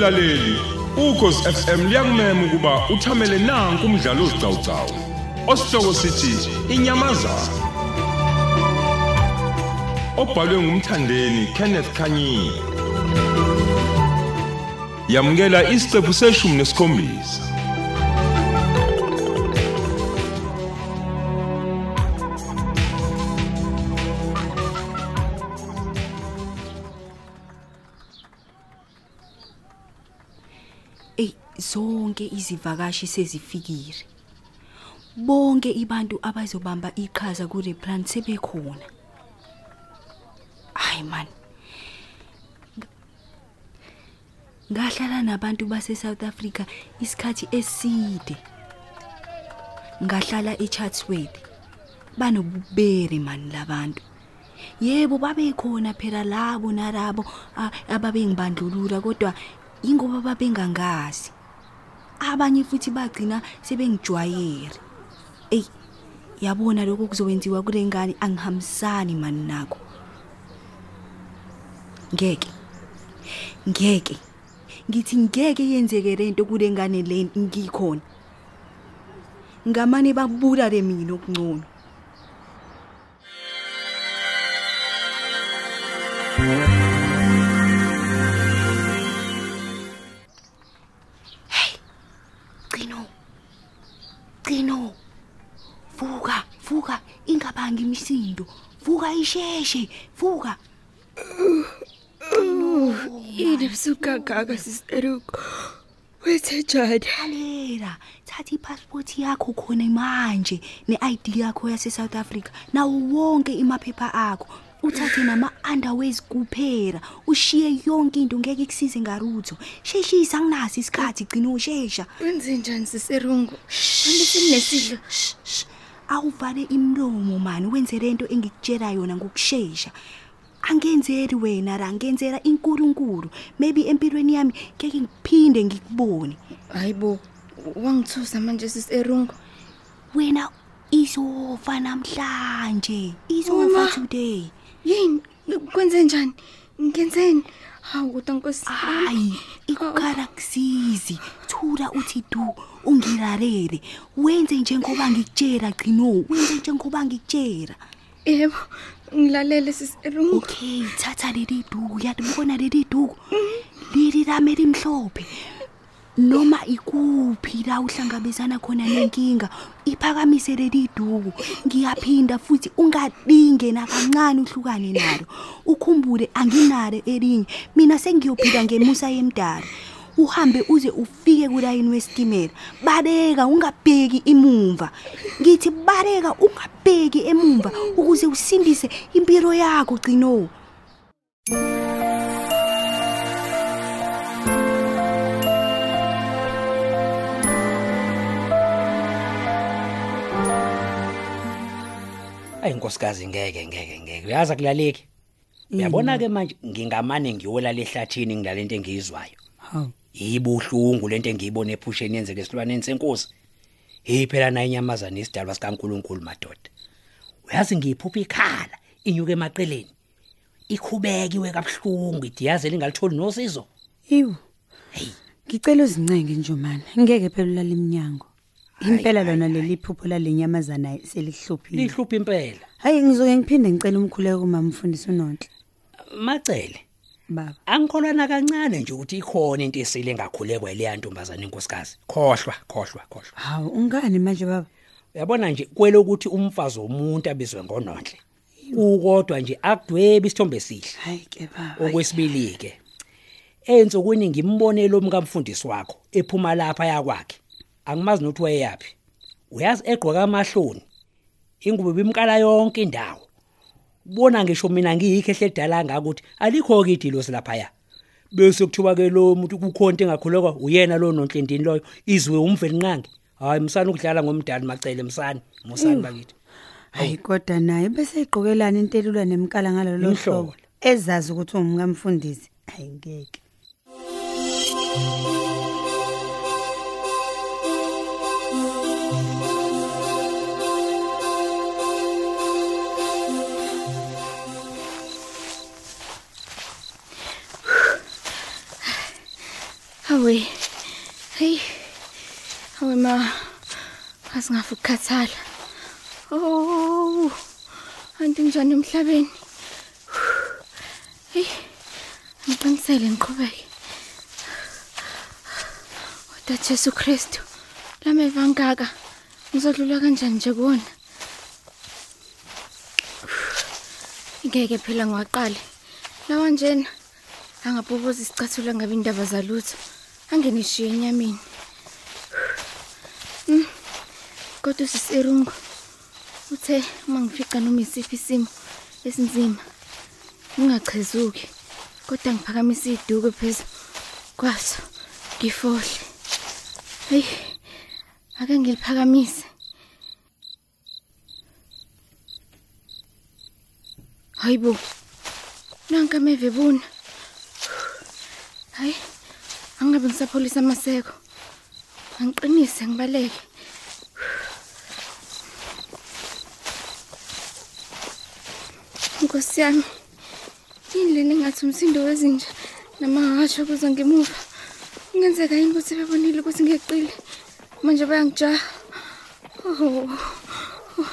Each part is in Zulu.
Mlaleli, ukhosi FM liyakumema ukuba uthamele nanku umdlalo ozicawucawu. Osihloko sithi inyamazana. Obhalwe ngumthandeni Kenneth Kanyile. Yamukela isiqephu seshumi nesikhombisa. Zonke izivakashi sezifikile. Bonke ibantu abazobamba iqhaza kule plan sebekhona. Hayi man. Ngahlala nabantu base South Africa isikhathi eside. Ngahlala eChatsworth. Banobubere man labantu. Yebo babekhona phela labo nalabo a- ababengibandlulula kodwa ingoba babengangazi. Abanye futhi bagcina sebengijwayele. Ey yabona lokho kuzowenziwa kule ngane angihambisani mani nako. Ngeke. Ngeke. Ngithi ngeke yenzeke lento kule ngane le ngikhona. Ngamane babula le mina okungcono. Qino. Imisindo. Vuka isheshe, vuka. Yini ebusuku kangaka siseruko? Wethe njani? Lalela, thatha ipassport yakho khona manje ne-ID yakho yase South Africa. Nawo wonke imaphepha akho. Uthathe nama underwears kuphela. Ushiye yonke into ngeke ikusize ngarutho. Sheshisa anginaso isikhathi gcina ushesha. Wenze njani siserungu? Manje sinesidlo. Shh, shh. awuvale imlomo mani wenze lento engikutshela yona ngokusheshsha angenzeli wena la ngenzela inkulunkulu maybe empilweni yami ngeke ngiphinde ngikubone Hayibo, wangithusa manje siserungu. wena izofa namhlanje izofa Uma. today Yini? Kwenze njani? Ngenzeni? Hawu kodwa Nkosi. hayi ikukhala kusizi thula uthi du ungilalele wenze njengoba ngikutshela gcino wenze njengoba ngikutshela Yebo, ngilalele siserungu. okay thatha leli duku yalibona leli duku leli lami elimhlophe noma ikuphi la uhlangabezana khona nenkinga iphakamise leli duku ngiyaphinda futhi ungalinge nakancane uhlukane nalo. Ukhumbule anginalo elinye. Mina sengiyophila ngemusa yemdala uhambe uze ufike kulayini wesitimela. Baleka ungabheki imumva. Ngithi baleka ungabheki emumva ukuze usindise impilo yakho gcino. Ayi nkosikazi ngeke ngeke ngeke. Uyaza kulaleki Uyabona ke manje ngingamane ngiyolala ehlathini ngilalento engiyizwayo. Hawu. Yibuhlungu lento engiyibona ephusheni yenzeke esilwaneni senkosi Hey phela na inyamazana isidalwa sikaNkuluNkulu madoda. Uyazi ngiyiphupha ikhala inyuke emaqeleni. Ikhubeka iwe kabhlungu idiyazeli ngalitholi nosizo. Iwu. Ngicela uzincenge njomani. Ngeke phela ulala iminyango. Impela lona leli phupho lalenyamazana selihluphile. Lihlupha impela Hayi ngizoke ngiphinde ngicela umkhuleko kumama mfundisi uNonhle. Macele Baba. Angikholwana kancane nje ukuthi ikhona into esile engakhulekwa leya ntombazana inkosikazi khohlwa khohlwa khohlwa Hawu ungani manje baba? Uyabona nje kwelokuthi umfazi womuntu abizwe ngononhle. Ukodwa nje akudwebi isithombe esihle. Hayi ke baba. Okwesibili ke. Ensukwini ngimbone lo mkamfundisi wakho ephuma lapha yakwakhe. Angimazi nokuthi wayeyapi. Uyazi egqoka amahloni. Ingubo bimkala yonke indawo. Bona ngisho mina ngiyikho ehledala ngakuthi alikho ke idilo silapha ya. Bese kuthiwa ke lo muntu kukhona into engakhulekwa uyena lo nonhlendini loyo izwe umveli nqangi. Hayi msana ukudlala ngomdali macele msana musani bakithi. Hayi kodwa naye bese egqokelana intelula nemkala ngalolo Imhlola. hlobo. Ezazi ukuthi ungumkamfundisi. Hayi Asingafu ukukhathala. Oh. Anti njani emhlabeni? Hey. Ngiqinisele ngiqhubeke. Oda Jesu Kristu. Lameva ngaka. Ngizodlula kanjani nje kuona? Ngeke phela ngiwaqale. Lawa njena angabhuboza isicathula ngabe indaba zalutho. Angenishiye enyameni. Kodwa usisirungu uthe uma ngifica noma isiphi isimo esinzima ngingachezuki kodwa ngiphakamisa iduku phezulu kwaso ngifohle. Hey. Ake ngiliphakamise. Hayibo. Nanka meve buna. Hayi. Angabe ngisapholisa amaseko. Angiqinise ngibaleke. Nkosi yami. Indlela engathi umsindo wezinja namahasho kuze ngemuva. Kungenzeka yini ukuthi bebonile ukuthi ngeqile. Manje bayangijaha. Oh. oh.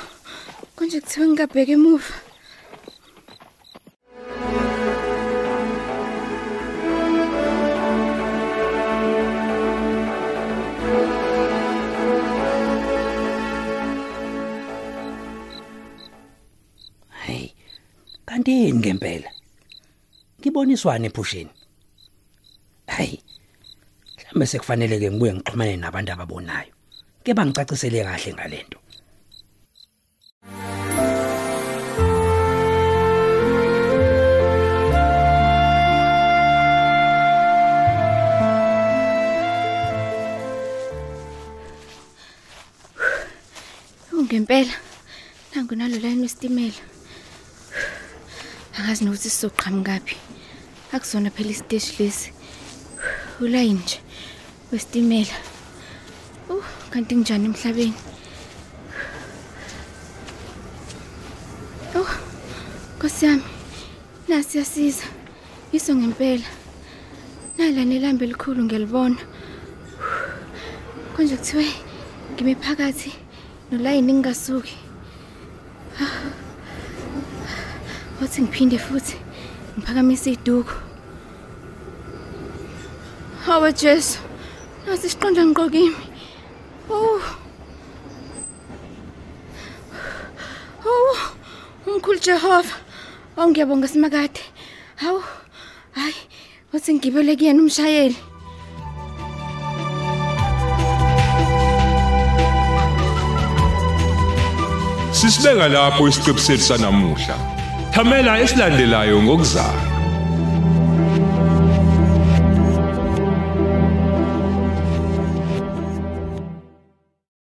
Konje kuthiwa ngingabheka emuva. Yini ngempela? Ngiboniswane ephusheni. Hayi. Mhlambe sekufanele ke ngibuye ngixhumane nabantu ababonayo. Ke bangicacisele kahle ngalento. Ungempela. Nangu nalo line wesitimela. Akazi nokuthi sizoqhamukaphi. Akusona phela isiteshi lesi. Ulayini nje wesitimela. Uh, kanti njani emhlabeni? Oh, Nkosi yami. Nasi yasiza. Iso ngempela. Nala nelambe elikhulu ngiyalibona. Konje kuthiwe ngime phakathi nolayini ngingasuki. Wathi ngiphinde futhi ngiphakamise iduku. Hawe Jesu. Nasi siqonda ngiqokimi. Oh. Oh. Umkhulu Jehova. Awungiyabonga simakade. Hawu. Hayi. Wathi ngibele kuyena umshayeli. Sisibeka lapho isiqebu sethu sanamuhla. Thamela esilandelayo ngokuzayo.